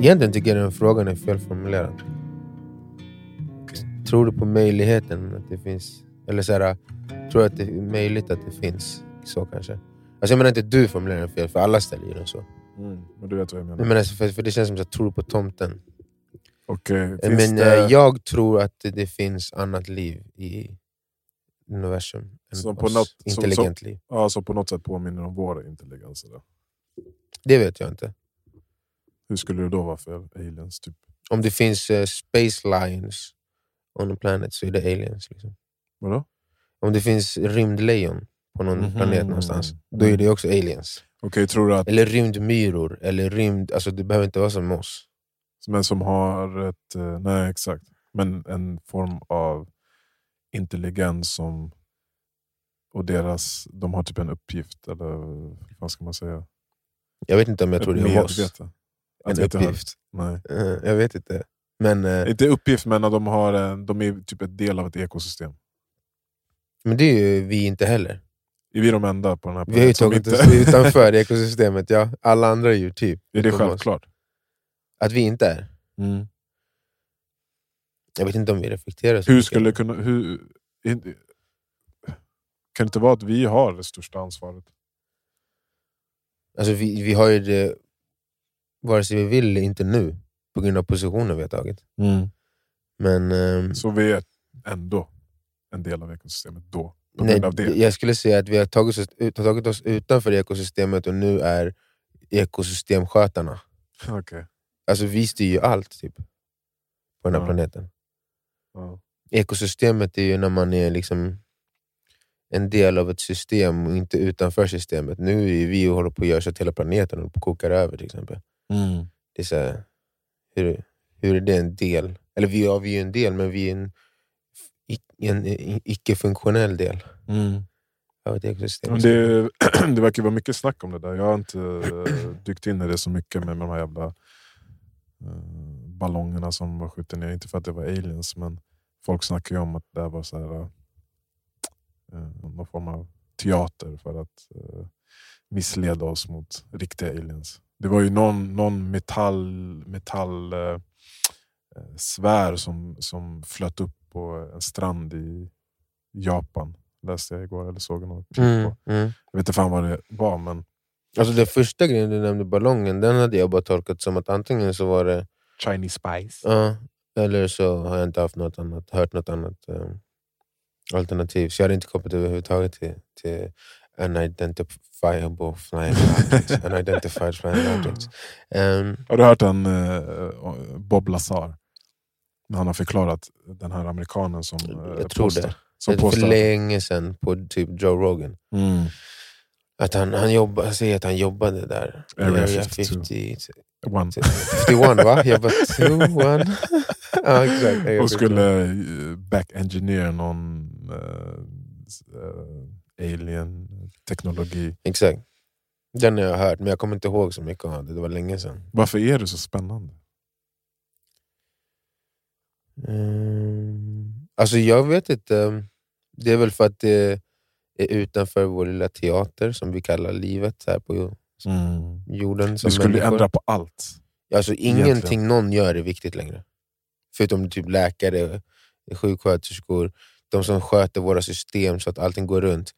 Egentligen tycker jag den frågan är felformulerad. Tror du på möjligheten att det finns... Eller så här, tror du att det är möjligt att det finns? Så kanske. Alltså jag menar inte att du formulerar den fel, för alla ställer ju den så. Mm, men du vet vad jag menar. Jag menar, för, för det känns som att tror du på tomten? Finns Men det, jag tror att det finns annat liv i universum än Som oss. något- som- Intelligent liv. ja, som på något sätt påminner om vår intelligens. Eller? Det vet jag inte. Hur skulle det då vara för aliens? Typ? Om det finns eh, space lions on a planet så är det aliens. Liksom. Vadå? Om det finns rymdlejon på någon Mhm. planet någonstans, då är det också aliens. Okej, tror du att Eller rymdmyror, eller rymd... Alltså det behöver inte vara som oss. men som har ett... eh, Nej, exakt. Men en form av intelligens som... Och deras, de har typ en uppgift, eller vad ska man säga? Jag vet inte om jag tror det är om oss. Medvete. En uppgift. Nej. Eh, Jag vet inte. Men, eh, Inte uppgift, men de, har, en- de är typ ett del av ett ekosystem. men det är ju vi inte heller. Är vi de enda på den här Vi har ju tagit inte- oss utanför ekosystemet. Ja. Alla andra är ju typ Är det självklart? Att vi inte är. Mm. Jag vet inte om vi reflekterar så Hur mycket. skulle kunna... Hur, kan det inte vara att vi har det största ansvaret? Alltså vi, vi har ju det, vare sig vi vill eller inte nu, på grund av positionen vi har tagit. Men ehm, Så vi är ändå en del av ekosystemet då? På nej, grund av det? jag skulle säga att vi har tagit oss, har tagit oss utanför ekosystemet och nu är ekosystemskötarna. Okej. Alltså vi styr ju allt typ, på den här Ja. planeten. Ja. Ekosystemet är ju när man är liksom en del av ett system och inte utanför systemet. Nu är vi och håller på att göra så att hela planeten håller på att koka över till exempel. Det är så här, hur, hur är det en del? Eller vi, ja, vi är en del, men vi är en, en, icke-funktionell del ekosystem. Men det, det verkar vara mycket snack om det där. Jag har inte eh, dykt in i det så mycket med, med de här jävla eh, ballongerna som var skjutna ner. Inte för att det var aliens, men folk snackar ju om att det var så här, eh, någon form av teater för att missleda oss mot riktiga aliens. Det var ju någon, någon metall, metall eh, eh, svär som, som flöt upp på en strand i Japan. Läste jag igår, eller såg något på. mm, mm. Jag vet inte fan vad det var, men Alltså den första grejen du nämnde, ballongen, den hade jag bara tolkat som att antingen så var det Chinese spice. Ja, eller så har jag inte haft något annat, hört något annat eh, alternativ. Så jag hade inte kopplat överhuvudtaget till, till unidentifiable flying objects. Unidentified flying objects. Ehm, Har du hört en eh, Bob Lazar? När han har förklarat den här amerikanen som uh, jag tror det. Som för påstår, länge sedan på typ Joe Rogan. mm, Att han, han, jobba, han säger att han jobbade där. Area Area 52. 50, one, 51 va? Jag bara, two, one. ja, exakt. Och 51. skulle eh, back-engineer någon eh, eh, alien-teknologi. Exakt. Den har jag hört, men jag kommer inte ihåg så mycket av det. Det var länge sedan. Varför är det så spännande? Mm. Alltså jag vet inte. Det är väl för att det är utanför vår lilla teater som vi kallar livet här på jorden. Som Det skulle människor. ändra på allt. Alltså ingenting egentligen. någon gör är viktigt längre. Förutom typ läkare, sjuksköterskor, de som sköter våra system så att allting går runt.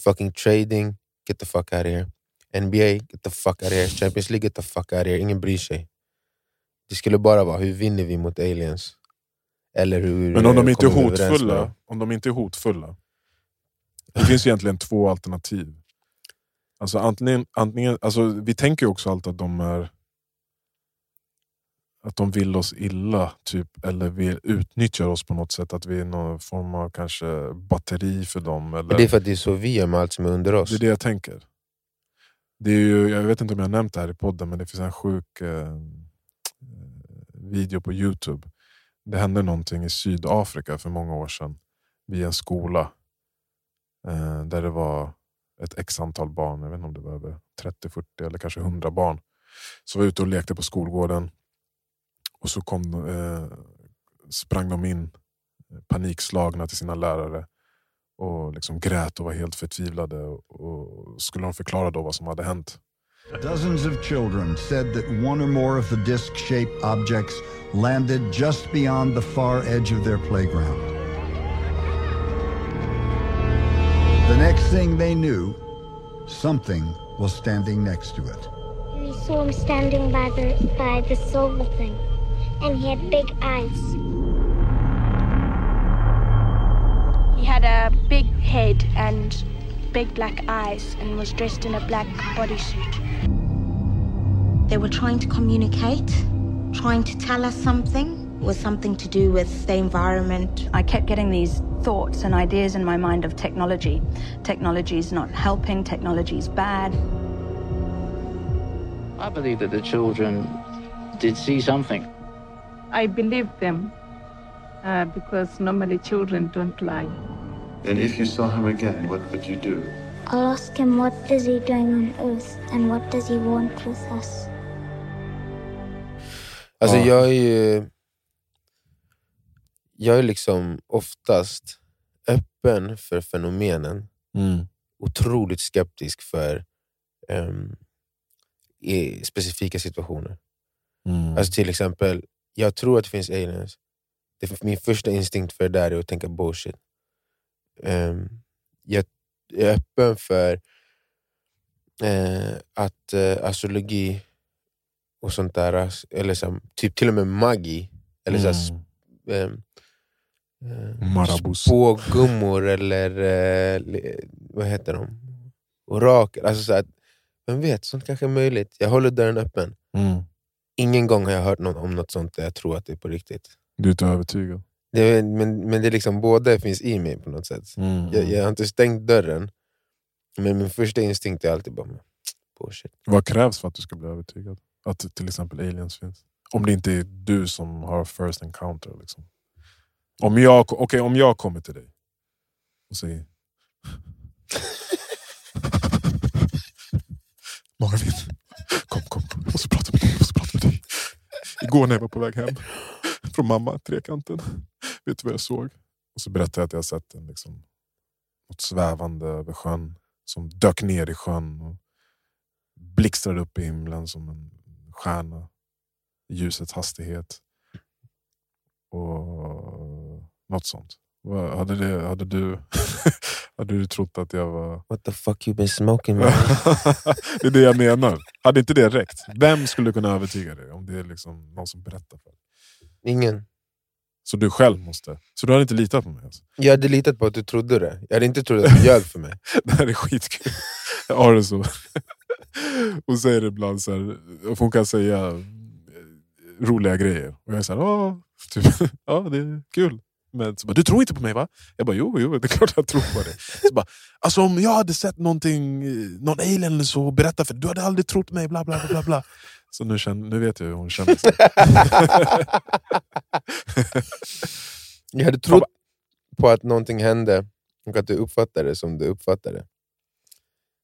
Fucking trading, get the fuck out of here. NBA, get the fuck out of here. Champions League, get the fuck out of here. Ingen bryr sig. Det skulle bara vara, hur vinner vi mot aliens? Eller hur Men om de inte är hotfulla, om de inte är hotfulla. Det finns egentligen två alternativ. Alltså antingen, antingen, alltså vi tänker ju också alltid att de är att de vill oss illa, typ, eller vill utnyttjar oss på något sätt. Att vi är någon form av kanske batteri för dem. Eller, det är för att det är så vi gör med allt som är under oss. det är det jag tänker. Det är ju, jag vet inte om jag har nämnt det här i podden, men det finns en sjuk eh, video på Youtube. Det hände någonting i Sydafrika för många år sedan vid en skola. Eh, där det var ett x antal barn, jag vet inte om det var över 30, 40 eller kanske 100 barn. Som var ute och lekte på skolgården. Och så kom, eh, sprang de in panikslagna till sina lärare och liksom grät och var helt förtvivlade. Och, och skulle de förklara då vad som hade hänt. Dozens of children said that one or more of the disc-shaped objects landed just beyond the far edge of their playground. The next thing they knew, something was standing next to it. We saw him standing by the by the silver thing, and he had big eyes. He had a big head and big black eyes and was dressed in a black bodysuit. They were trying to communicate, trying to tell us something. It was something to do with the environment. I kept getting these thoughts and ideas in my mind of technology. Technology is not helping, technology is bad. I believe that the children did see something. I believe them uh, because normally children don't lie. And if you saw him again, what would you do? I'll ask him what is he doing on Earth and what does he want with us. Alltså Ja. jag är ju... Jag är liksom oftast öppen för fenomenen. Mm. Otroligt skeptisk för ehm, i specifika situationer. Mm. Alltså till exempel, jag tror att det finns aliens. Det, min första instinkt för det där är att tänka bullshit. Ehm, jag är öppen för eh, att eh, astrologi och sånt där, as- eller så, typ till och med magi, eller så, här, Mm. ehm, eh, Marabous. spågummor eller vad heter de? Orakel. Alltså så här, vem vet, sånt kanske är möjligt. Jag håller dörren öppen. Mm. Ingen gång har jag hört något om något sånt där jag tror att det är på riktigt. Du är inte övertygad? Det men, men det är liksom, båda finns i mig på något sätt. Mm. Jag, jag har inte stängt dörren, men min första instinkt är alltid bara bullshit. Vad krävs för att du ska bli övertygad? Att till exempel aliens finns? Om det inte är du som har first encounter. Liksom. Om, jag, okay, om jag kommer till dig och säger Marvin, kom, kom, kom. Jag måste prata med dig. Jag måste prata med dig. Igår när jag var på väg hem från mamma, trekanten. Vet du vad jag såg? Och så berättade jag att jag sett en, liksom, något svävande över sjön som dök ner i sjön. Och blixtrade upp i himlen som en stjärna. i Ljusets hastighet. Och något sånt. Hade, det, hade, du, hade du trott att jag var... What the fuck you been smoking man? det är det jag menar. Hade inte det räckt? Vem skulle kunna övertyga dig om det är liksom någon som berättar för dig? Ingen. Så du själv måste? Så du hade inte litat på mig? Alltså? Jag hade litat på att du trodde det. Jag hade inte trott att du ljög för mig. Det här är skitkul. Jag har det så. Hon säger ibland, så här, och hon kan säga eh, roliga grejer. Och jag är såhär, ja, typ, ja det är kul. Men så bara, du tror inte på mig va? Jag bara, jo, jo det är klart jag tror på dig. Så bara, alltså, om jag hade sett någonting, eh, någon alien eller så och berättat för dig, du hade aldrig trott mig, bla bla bla. bla. Så nu, känner, nu vet jag hur hon känner sig. Jag hade trott på att någonting hände och att du uppfattade det som du uppfattade.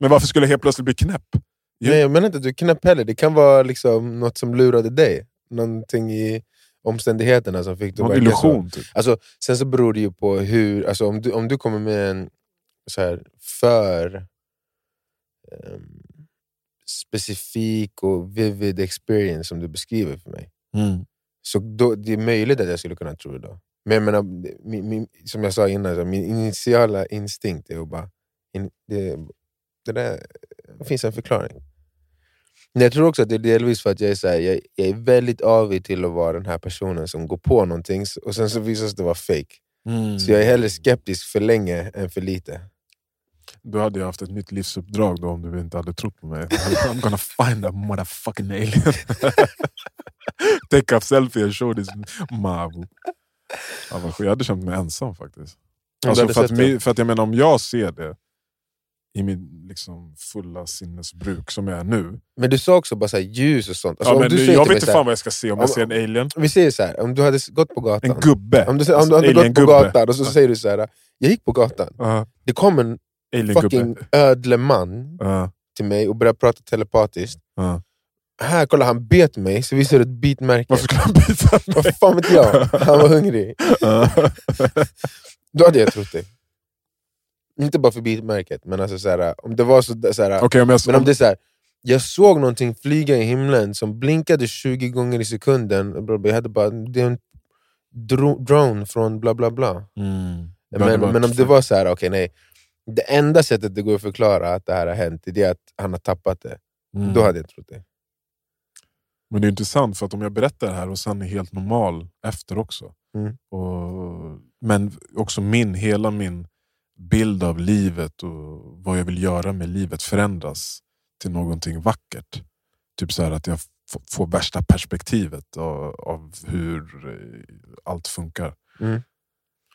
Men varför skulle jag helt plötsligt bli knäpp? Nej, jag menar inte att du är knäpp heller. Det kan vara liksom något som lurade dig. Någonting i omständigheterna som fick dig att illusion typ. Alltså, sen så beror det ju på hur... Alltså, om, du, om du kommer med en så här, för ehm, specifik och vivid experience som du beskriver för mig, Mm. så då, det är möjligt att jag skulle kunna tro det då. Men jag menar, min, min, som jag sa innan, så min initiala instinkt är att bara... In, det, det där det finns en förklaring. Jag tror också att det är delvis för att jag är, så här, jag, jag är väldigt avig till att vara den här personen som går på någonting och sen så visar det sig vara fake. Mm. Så jag är hellre skeptisk för länge än för lite. Du hade ju haft ett nytt livsuppdrag då om du inte hade trott på mig. I'm gonna find a motherfucking alien. Take a selfie and show this mavu. Ja, jag hade känt mig ensam faktiskt. Alltså, för, att, det. för att jag menar om jag ser det i min liksom, fulla sinnesbruk som jag är nu. Men du sa också bara så här, ljus och sånt. Alltså, ja, men jag vet inte fan vad jag ska se om jag om- ser en alien. Vi säger så här, om du hade gått på gatan. En gubbe. Om du, om Alltså, du hade gått på gatan och så säger du så här, jag gick på gatan. Ja, Det kom en fucking ödle man Ja, till mig och började prata telepatiskt. ja. Här, kolla han bet mig, så visar du ett bitmärke. Varför skulle han bita mig? Vad fan vet jag? Han var hungrig. Då hade jag trott det. Inte bara för bitmärket, men alltså så här, om det var så, så här, Okej, om jag, men om det är så här, jag såg någonting flyga i himlen som blinkade 20 gånger i sekunden. Jag hade bara, det är en dro drone från bla bla bla. Mm. Men, men om det var så här, okej nej. Det enda sättet det går att förklara att det här har hänt, det är att han har tappat det. Mm. Då hade jag trott det. Men det är intressant för att om jag berättar det här och sen är helt normal efter också. Mm. Och, men också min, hela min bild av livet och vad jag vill göra med livet förändras till någonting vackert. Typ så här att jag får värsta perspektivet av, av hur eh, allt funkar. Mm.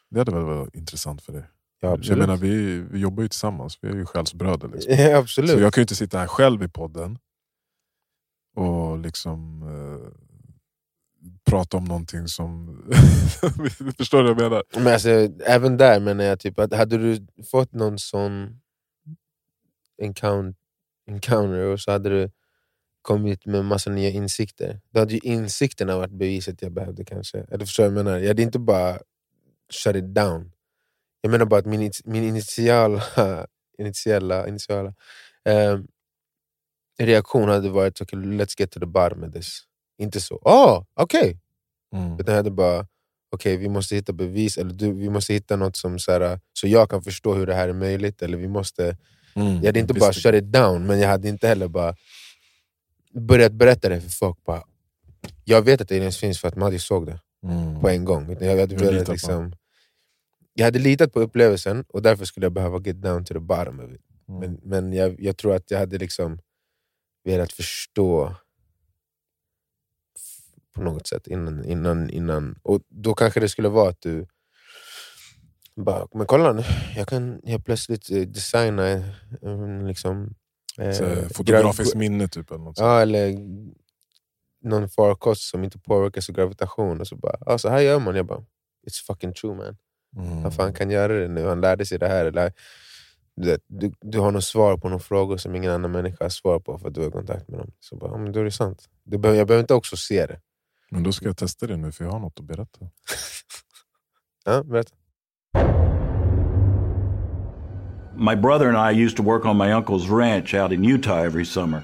Det hade väl varit intressant för dig? Ja, Jag menar, vi, vi jobbar ju tillsammans, vi är ju själsbröder. Liksom. Ja, absolut. Så jag kan ju inte sitta här själv i podden och liksom eh, prata om någonting som... Förstår du vad jag menar? Men alltså, även där menar jag, typ, att hade du fått någon sån encounter, encounter och så hade du kommit med massa nya insikter. Då hade ju insikterna varit beviset jag behövde kanske. Eller förstår du vad jag menar? Jag hade inte bara shut it down. Jag menar bara att min, min initiala, initiala, initiala eh, reaktion hade varit okay, let's get to the bottom of this. Inte så, oh, okej! Mm. Utan jag hade bara, okej vi måste hitta bevis, eller du, vi måste hitta något som så, här, så jag kan förstå hur det här är möjligt. Eller vi måste, Mm. jag hade inte bara shut it down, men jag hade inte heller bara börjat berätta det för folk. Bara, jag vet att aliens finns för att Maddi såg det Mm. på en gång. Jag hade, velat, liksom, jag hade litat på upplevelsen och därför skulle jag behöva get down to the bottom of it. Mm. Men, men jag, jag tror att jag hade liksom velat förstå på något sätt innan, innan, innan. Och då kanske det skulle vara att du bara, men kolla nu, jag kan helt plötsligt eh, designa eh, liksom, eh, fotografiskt minne typ. Eller något. Ja, eller någon farkost som inte påverkas av gravitation. Och så bara, ah, så här gör man. Jag bara, it's fucking true man. Mm. Han fan kan göra det nu, han lärde sig det här. Eller, du, du, du har något svar på några frågor som ingen annan människa har svar på för att du har kontakt med dem. Så bara, ja, men då är det sant. Du behöver, jag behöver inte också se det. Men då ska jag testa det nu för jag har något att berätta. Ja, berätta. My brother and I used to work on my uncle's ranch out in Utah every summer,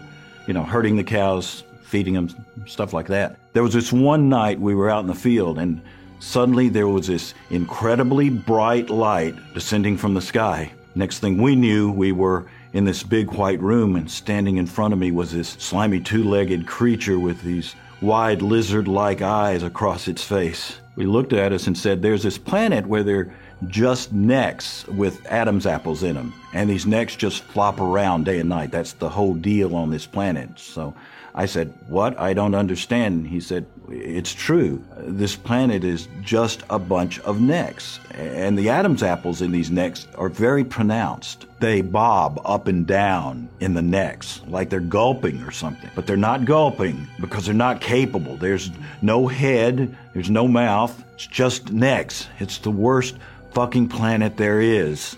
you know, herding the cows, feeding them, stuff like that. There was this one night we were out in the field, and suddenly there was this incredibly bright light descending from the sky. Next thing we knew, we were in this big white room, and standing in front of me was this slimy two legged creature with these wide lizard like eyes across its face. We looked at us and said, There's this planet where they're just necks with Adam's apples in them. And these necks just flop around day and night. That's the whole deal on this planet. So I said, What? I don't understand. He said, It's true. This planet is just a bunch of necks. And the Adam's apples in these necks are very pronounced. They bob up and down in the necks like they're gulping or something. But they're not gulping because they're not capable. There's no head, there's no mouth. It's just necks. It's the worst fucking planet there is.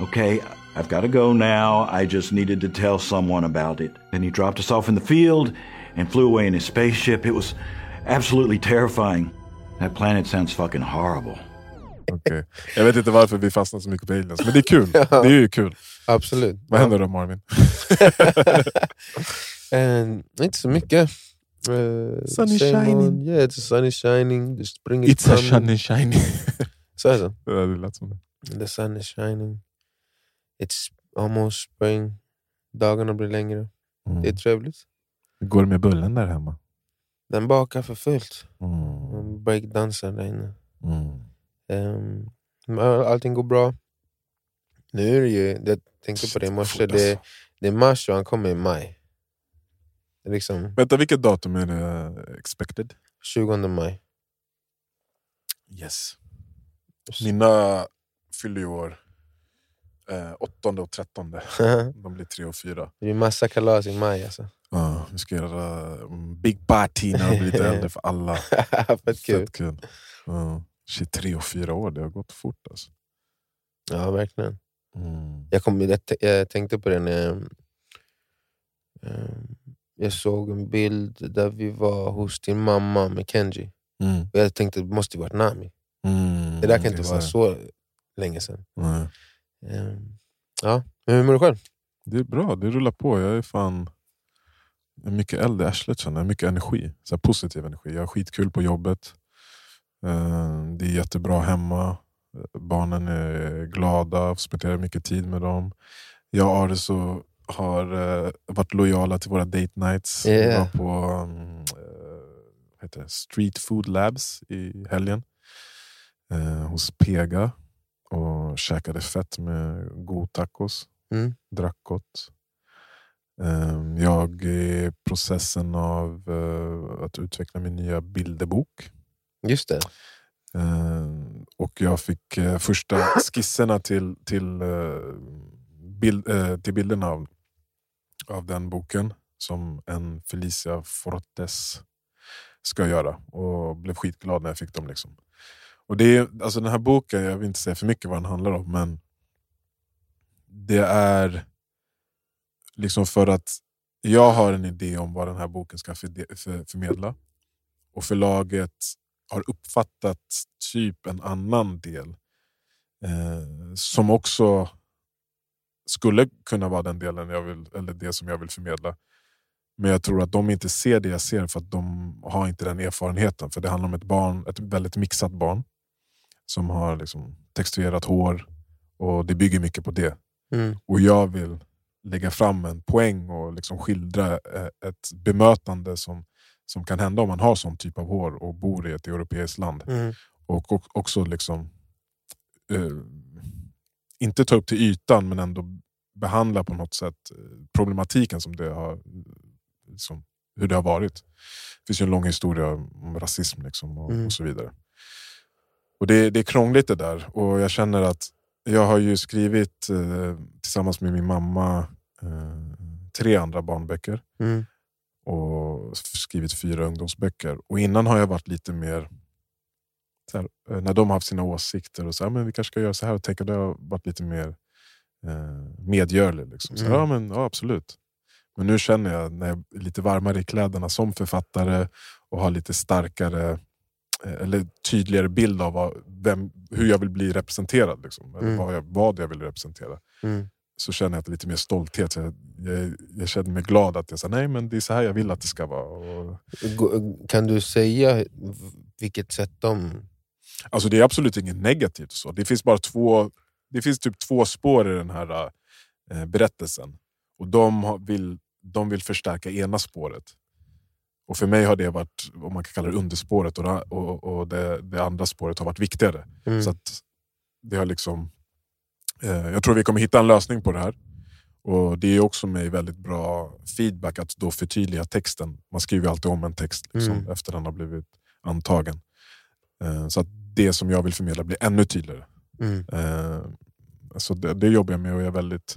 Okay, I've got to go now. I just needed to tell someone about it. Then he dropped us off in the field and flew away in his spaceship. It was absolutely terrifying. That planet sounds fucking horrible. Okej. Jag vet inte varför vi fastnar så mycket på aliens, men det är kul. Det är ju kul. Absolut. Vad händer då Marvin? Eh, inte så mycket. Uh, Sun is shining. Yeah, it's a sun is shining. The spring is It's a coming. shiny shiny. Så är det? Ja, det lät som det. The sun is shining. It's almost spring. Dagarna blir längre. Mm. Det är trevligt. Hur går det med bullen där hemma? Den bakar för fullt. Mm. Breakdansar där inne. Mm. Um, allting går bra. Nu är det ju, jag tänkte på det i morse, det, alltså. det är mars och han kommer i maj. Liksom Vänta, vilket datum är det expected? 20 maj. Yes. Mina fyller ju år eh, 8 och 13. De blir 3 och 4. Det är massa kalas i maj alltså. Ja, vi ska göra mm, big party när de blir lite äldre för alla. Fett kul. Fett kul. Ja. Shit, 3 och 4 år, det har gått fort alltså. Ja, verkligen. Mm. Jag, kom, jag, jag tänkte på det när jag, ehm, jag såg en bild där vi var hos din mamma med Kenji. Mm. Och jag tänkte det måste varit Nami. Mm. Det där kan inte vara så länge sedan. Ehm, ja, men hur mår du själv? Det är bra, det rullar på. Jag är fan mycket eld i arslet, känner jag. mycket energi. Så positiv energi. Jag har skitkul på jobbet. Eh, det är jättebra hemma. Barnen är glada, spenderar mycket tid med dem. Jag och Aris har uh, varit lojala till våra date nights. Yeah. Vi var på um? Street Food Labs i helgen. Hos Pega. Och käkade fett med god tacos. Mm. Drack gott. Um, jag är i processen av att utveckla min nya bilderbok. Just det. Uh, och jag fick uh, första skisserna till, till, uh, bild, till bilderna av, av den boken som en Felicia Fortes ska göra. Och blev skitglad när jag fick dem. Liksom. Och det är, alltså Den här boken, jag vill inte säga för mycket vad den handlar om, men det är liksom för att jag har en idé om vad den här boken ska för, för, förmedla. Och förlaget har uppfattat typ en annan del eh, som också skulle kunna vara den delen jag vill, eller det som jag vill förmedla. Men jag tror att de inte ser det jag ser för att de har inte den erfarenheten. För det handlar om ett barn, ett väldigt mixat barn som har liksom texturerat hår och det bygger mycket på det. Mm. Och jag vill lägga fram en poäng och liksom skildra ett bemötande som som kan hända om man har sån typ av hår och bor i ett europeiskt land. Mm. Och också liksom eh, inte ta upp till ytan men ändå behandla på något sätt problematiken som det har, liksom, hur det har varit. Det finns ju en lång historia om rasism liksom och, Mm. och så vidare. Och det, det är krångligt det där och jag känner att jag har ju skrivit eh, tillsammans med min mamma eh, tre andra barnböcker. Mm. och skrivit fyra ungdomsböcker. Och innan har jag varit lite mer, här, eh, när de har haft sina åsikter och så här, men vi kanske ska göra så här och tänka, det har varit lite mer eh, medgörlig. Liksom. Så, Mm. ja, men, ja, absolut. Men nu känner jag när jag är lite varmare i kläderna som författare och har lite starkare eller tydligare bild av vad, vem, hur jag vill bli representerad. Liksom, eller Mm. vad, jag, vad jag vill representera Mm. så känner jag lite mer stolthet. Jag, jag, jag känner mig glad att jag sa nej men det är så här jag vill att det ska vara. Och, Kan du säga vilket sätt de... alltså det är absolut inget negativt. Så. Det finns bara två det finns typ två spår i den här eh, berättelsen. Och de vill, de vill förstärka ena spåret. Och för mig har det varit, om man kan kalla det underspåret, och, och, och det, det andra spåret har varit viktigare. Mm. Så det har liksom, eh, jag tror vi kommer hitta en lösning på det här. Och Det är också mig väldigt bra feedback att då förtydliga texten. Man skriver alltid om en text liksom, Mm. efter den har blivit antagen. Eh, så att det som jag vill förmedla blir ännu tydligare. Mm. Eh, så det, det jobbar jag med och jag är väldigt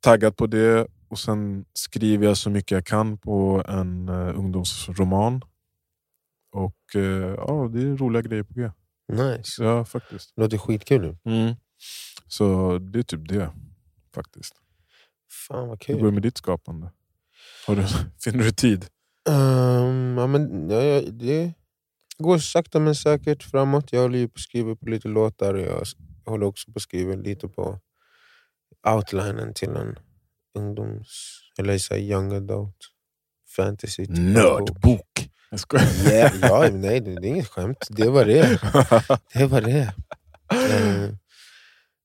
taggad på det. Och Sen skriver jag så mycket jag kan på en eh, ungdomsroman. Och eh, ja, det är roliga grejer på G. Nice. Ja, faktiskt. Låter skitkul nu. Så det är typ det. faktiskt. Fan vad Hur går det kul. med ditt skapande? Har du, finner du tid? Um, ja, men, ja, det går sakta men säkert framåt. Jag håller ju på att skriva på lite låtar och jag håller också på att skriva lite på outlinen till en ungdoms eller så young adult fantasy. typ. Nördbok! Jag skojar. Ja, ja, nej, det, det är inget skämt. Det var det. Det var det. Eh,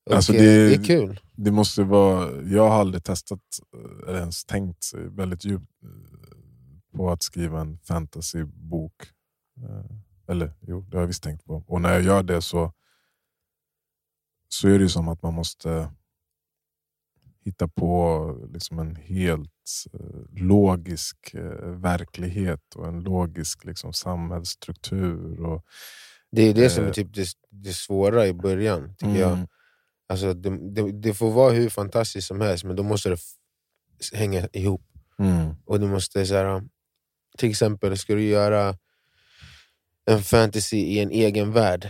och, Alltså, eh, det- det är kul. Det måste vara, jag har aldrig testat eh, eller ens tänkt väldigt djupt eh, på att skriva en fantasybok. Eh, Eller jo, det har jag visst tänkt på. Och när jag gör det så, så är det ju som att man måste hitta på liksom en helt eh, logisk eh, verklighet och en logisk liksom, samhällsstruktur. Och, Det är det som är Eh. typ det, det svåra i början, tycker jag. Mm. Alltså, det, det, det får vara hur fantastiskt som helst, men då måste det hänga ihop. Mm. Och du måste så här, Till exempel, ska du göra en fantasy i en egen värld,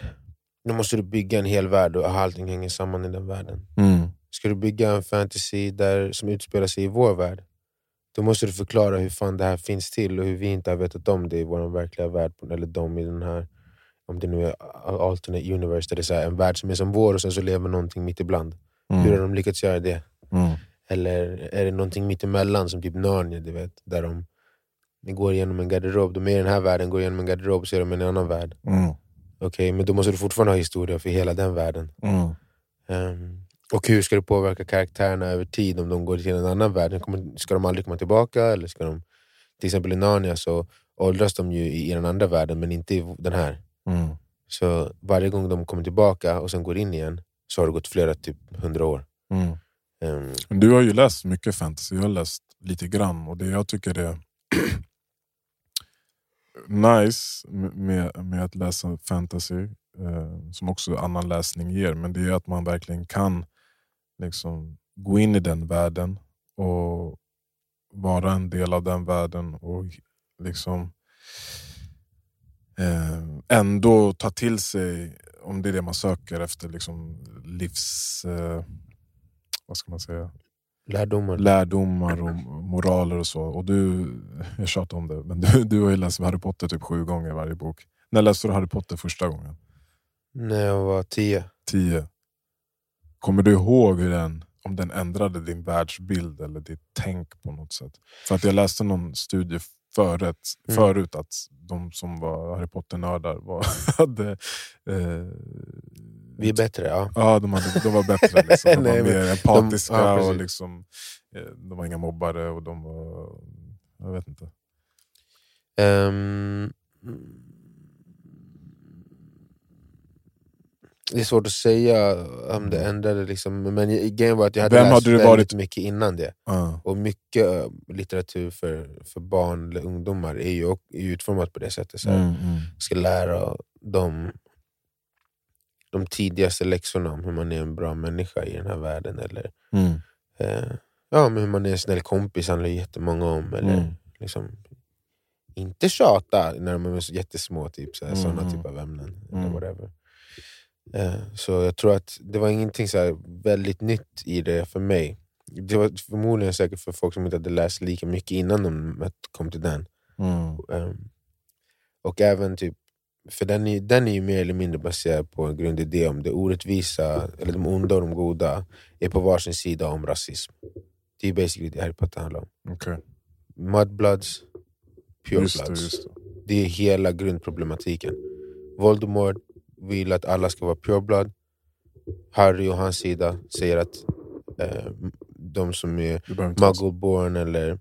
då måste du bygga en hel värld och allting hänger samman i den världen. Mm. Ska du bygga en fantasy där, som utspelar sig i vår värld, då måste du förklara hur fan det här finns till och hur vi inte har vetat om det i vår verkliga värld, eller de i den här om det nu är alternate universe, där det är så en värld som är som vår och sen så lever någonting mitt ibland. Mm. Hur har de lyckats göra det? Mm. Eller är det någonting mitt emellan som typ Narnia, du vet, där de går igenom en garderob, de är i den här världen, går igenom en garderob så är de i en annan värld. Mm. Okej, men då måste du fortfarande ha historia för hela den världen. Mm. Ehm, och hur ska det påverka karaktärerna över tid om de går till en annan värld? Ska de aldrig komma tillbaka? Eller ska de, till exempel i Narnia så åldras de ju i, den andra världen men inte i den här. Mm. Så varje gång de kommer tillbaka och sen går in igen så har det gått flera, typ hundra år. Mm. Men Du har ju läst mycket fantasy, jag har läst lite grann och det jag tycker är nice med, med att läsa fantasy, eh, som också annan läsning ger, men det är att man verkligen kan liksom gå in i den världen och vara en del av den världen och liksom eh, ändå ta till sig, om det är det man söker efter, liksom livs... Eh, vad ska man säga? lärdomar. lärdomar och moraler och så. Och du, jag tjatar om det, men du, du har ju läst Harry Potter typ sju gånger varje bok. När läste du Harry Potter första gången? När jag var tio. Tio. Kommer du ihåg hur den, om den ändrade din världsbild eller ditt tänk på något sätt? För att jag läste någon studie förut, Mm. förut att de som var Harry Potter-nördar var, hade... Eh, Vi är bättre, ja. Ja, de, hade, de var bättre. Liksom. De Nej, var mer empatiska de- ja, och liksom, eh, de var inga mobbare och de var... Jag vet inte. Ehm, det är svårt att säga om det ändrade, liksom, men grejen var att jag hade Vem läst hade du väldigt varit- mycket innan det. Ja. Och mycket eh, litteratur för, för barn eller ungdomar är ju, är utformat på det sättet. Så Mm, mm. ska lära dem de tidigaste läxorna om hur man är en bra människa i den här världen. Eller Mm. eh, ja, men hur man är en snäll kompis handlar jättemånga om. Eller Mm. liksom, inte tjata när de är jättesmå, typ, så här, Mm, sådana mm. typer av ämnen. Eller Mm. whatever. Eh, så jag tror att det var ingenting så här väldigt nytt i det för mig. Det var förmodligen säkert för folk som inte hade läst lika mycket innan de kom till den. Mm. Ehm, och även typ, för den är, den är ju mer eller mindre baserad på en grundidé om det orättvisa, eller de onda och de goda, är på varsin sida om rasism. Det är basically det Harry Potter handlar om. Okej. Mudbloods, Pure Just det, det. Det är hela grundproblematiken. Voldemort vill att alla ska vara pure blood. Harry och hans sida säger att eh, de som är muggle-born eller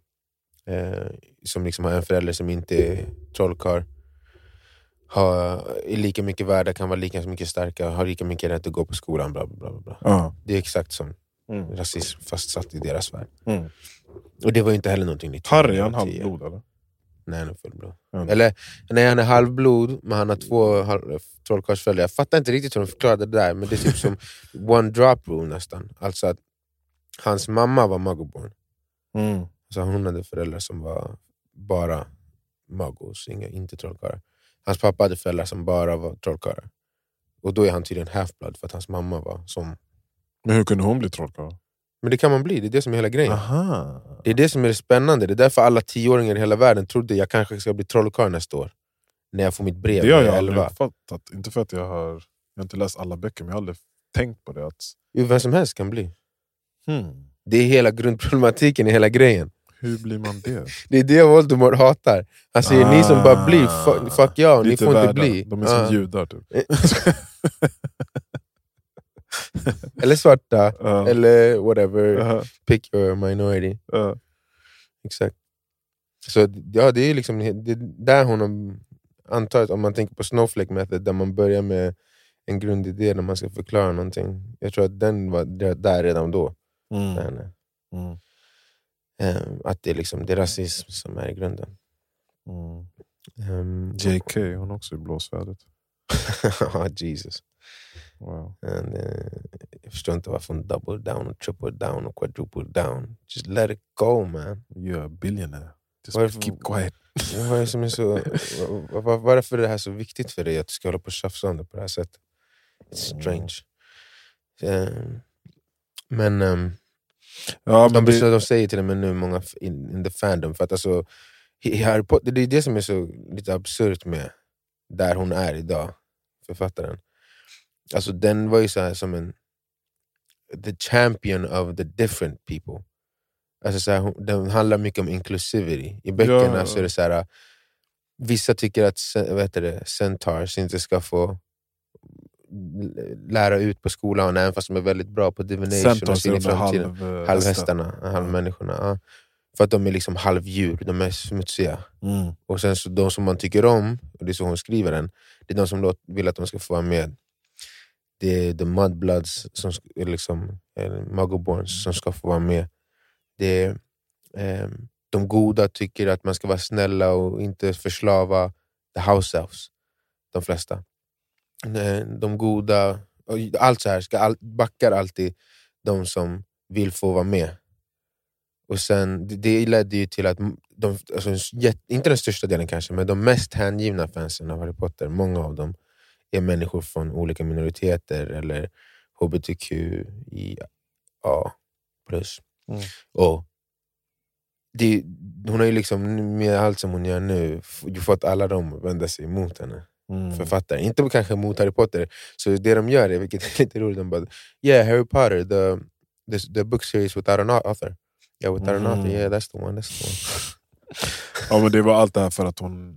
eh, som liksom har en förälder som inte är trollkarl är lika mycket värda, kan vara lika mycket starka, har lika mycket rätt att gå på skolan. Bla, bla, bla, bla. Ja. Det är exakt som Mm. rasism fastsatt i deras värld. Mm. Och det var ju inte heller någonting nytt. Harry, han halvblod eller? Nej, han är fullblod. Ja. Eller nej, han är halvblod, men han har två trollkarlsföräldrar. Jag fattar inte riktigt hur de förklarade det där, men det är typ som one drop rule nästan. Alltså att hans mamma var muggleborn. Mm. Så hon hade föräldrar som var bara muggles, inga, inte trollkarlar. Hans pappa hade föräldrar som bara var trollkarlar. Och då är han tydligen half-blood för att hans mamma var som... Men hur kunde hon bli trollkarl? Men det kan man bli, det är det som är hela grejen. Aha. Det är det som är det spännande. Det är därför alla tioåringar i hela världen trodde jag kanske ska bli trollkarl nästa år. När jag får mitt brev Det har när jag jag är aldrig 11. uppfattat. Inte för att jag har, jag har inte läst alla böcker, men jag har aldrig tänkt på det. Att, Jo, vem som helst kan bli. hmm, Det är hela grundproblematiken i hela grejen. hur blir man det? Det är det Voldemort hatar. Han säger ni som bara blir, fuck, fuck ja, ni får inte värda. bli. De är som Ja. judar typ. Eller svarta, Ja. eller whatever. Ja. Pick your minority. Ja. Exakt. Så ja, det är liksom det är där hon har, antar att om man tänker på Snowflake method, där man börjar med en grundidé när man ska förklara någonting. Jag tror att den var där- redan då. Mm. Där, nej. Mm. Eh, att det är, liksom, det är rasism som är i grunden. Mm. Um, JK, hon också i blåsvädret. Jesus. Wow. And, eh, jag förstår inte varför hon double down, och triple down och quadruple down. Just let it go man. You're a billionaire. Just Varför- keep quiet. Vad är som är så, var, var, varför är det här så viktigt för dig att du ska hålla på och tjafsa om det på det här sättet? It's strange. Eh, men um, Ja, de, men det, de säger till och med nu många in, in the fandom, för att alltså, Harry Potter, det är det som är så lite absurt med där hon är idag, författaren. Alltså den var ju så här som en the champion of the different people. Alltså så här, den handlar mycket om inclusivity. I böckerna Ja. så är det så här, vissa tycker att heter det, centaurs inte ska få lära ut på skolan, även fast de är väldigt bra på divination Centaurs är de halv, eh, Halvhästarna, halvmänniskorna. Ja. För att de är liksom halvdjur, de är smutsiga. Mm. Och sen så de som man tycker om, och det är så hon skriver den, det är de som vill att de ska få vara med. Det är the mudbloods, som, liksom, eh, muggleborns, som ska få vara med. Det är, eh, de goda tycker att man ska vara snälla och inte förslava the house elves, de flesta. Eh, de goda, allt så här ska all, backar alltid de som vill få vara med. Och sen, det, det ledde ju till att de, alltså, inte den största delen kanske, men de mest hängivna fansen av Harry Potter, många av dem är människor från olika minoriteter eller hbtqia plus. Mm. Och det, hon har ju liksom med allt som hon gör nu fått alla dem att vända sig emot henne. Mm. Författare. Inte kanske mot Harry Potter. Så det de gör, är, vilket är lite roligt, de bara yeah Harry Potter, the, the, the book series without an author. Yeah, without an Mm. author, yeah that's the one. That's the one. Ja, men det var allt det här för att hon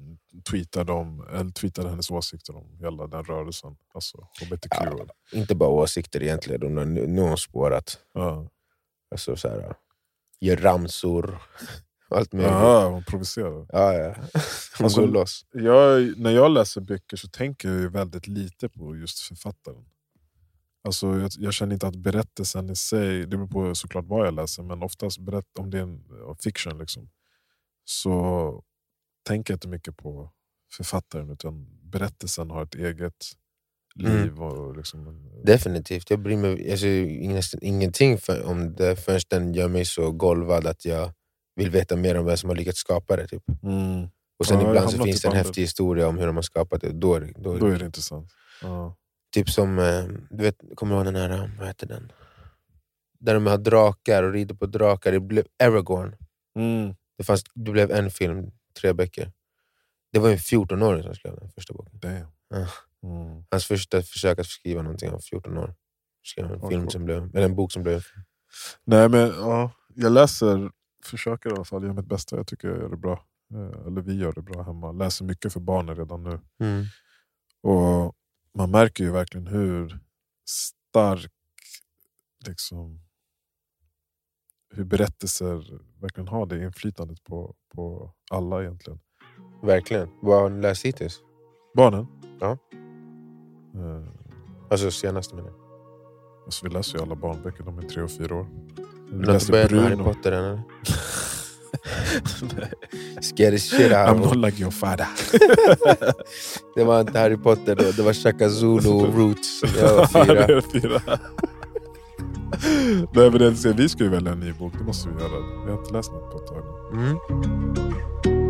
tweetade, om, eller tweetade hennes åsikter om hela den rörelsen. Alltså hbtq. Ja, inte bara åsikter egentligen, nu, nu har hon spårat. Ja. Alltså, så här, gör ramsor, allt möjligt. Hon provocerar. Ja, ja. Hon Alltså, går loss. Jag, när jag läser böcker så tänker jag väldigt lite på just författaren. Alltså, jag, jag känner inte att berättelsen i sig, det beror på såklart vad jag läser, men oftast berätt, om det är en ja, fiction liksom, så tänker inte mycket på författaren utan berättelsen har ett eget Mm. liv. Och liksom en, Definitivt. Jag bryr mig alltså, nästan ingenting för, om det förrän den gör mig så golvad att jag vill veta mer om vem som har lyckats skapa det. Typ. mm, Och sen Ja, ibland så finns typ det en häftig historia om hur de har skapat det. Då då är då det, är det intressant. Ja. Typ som, eh, du vet, kommer du ihåg den här, eh, vad heter den? Där de har drakar och rider på drakar. Det blev Aragorn. Mm. Det, fanns, det blev en film, tre böcker. Det var en 14-åring som skrev den första boken. Ja. Mm. Hans första försök att skriva någonting av 14 år. Skrev en, film som blev, eller en bok som blev. Nej men ja, jag läser, försöker i alla fall göra mitt bästa. Jag tycker jag gör det bra. Eh, Eller vi gör det bra hemma. Läser mycket för barnen redan nu. Mm. Och man märker ju verkligen hur stark liksom, hur berättelser verkligen har det inflytandet på, på alla egentligen. Verkligen. Vad har ni läst hittills? Barnen. Ja. Eh, Alltså senaste menar alltså vi läser ju alla barnböcker, de är tre och fyra år. Vi Du har inte läser börjat med Harry Bruno. Potter än eller? Scare the shit I'm not like your father. Det var inte Harry Potter då, det var Shaka Zulu och Roots. Jag var fyra. Nej, men det, vi ska ju välja en ny bok, det måste vi göra. Vi har inte läst något på ett tag. Mm.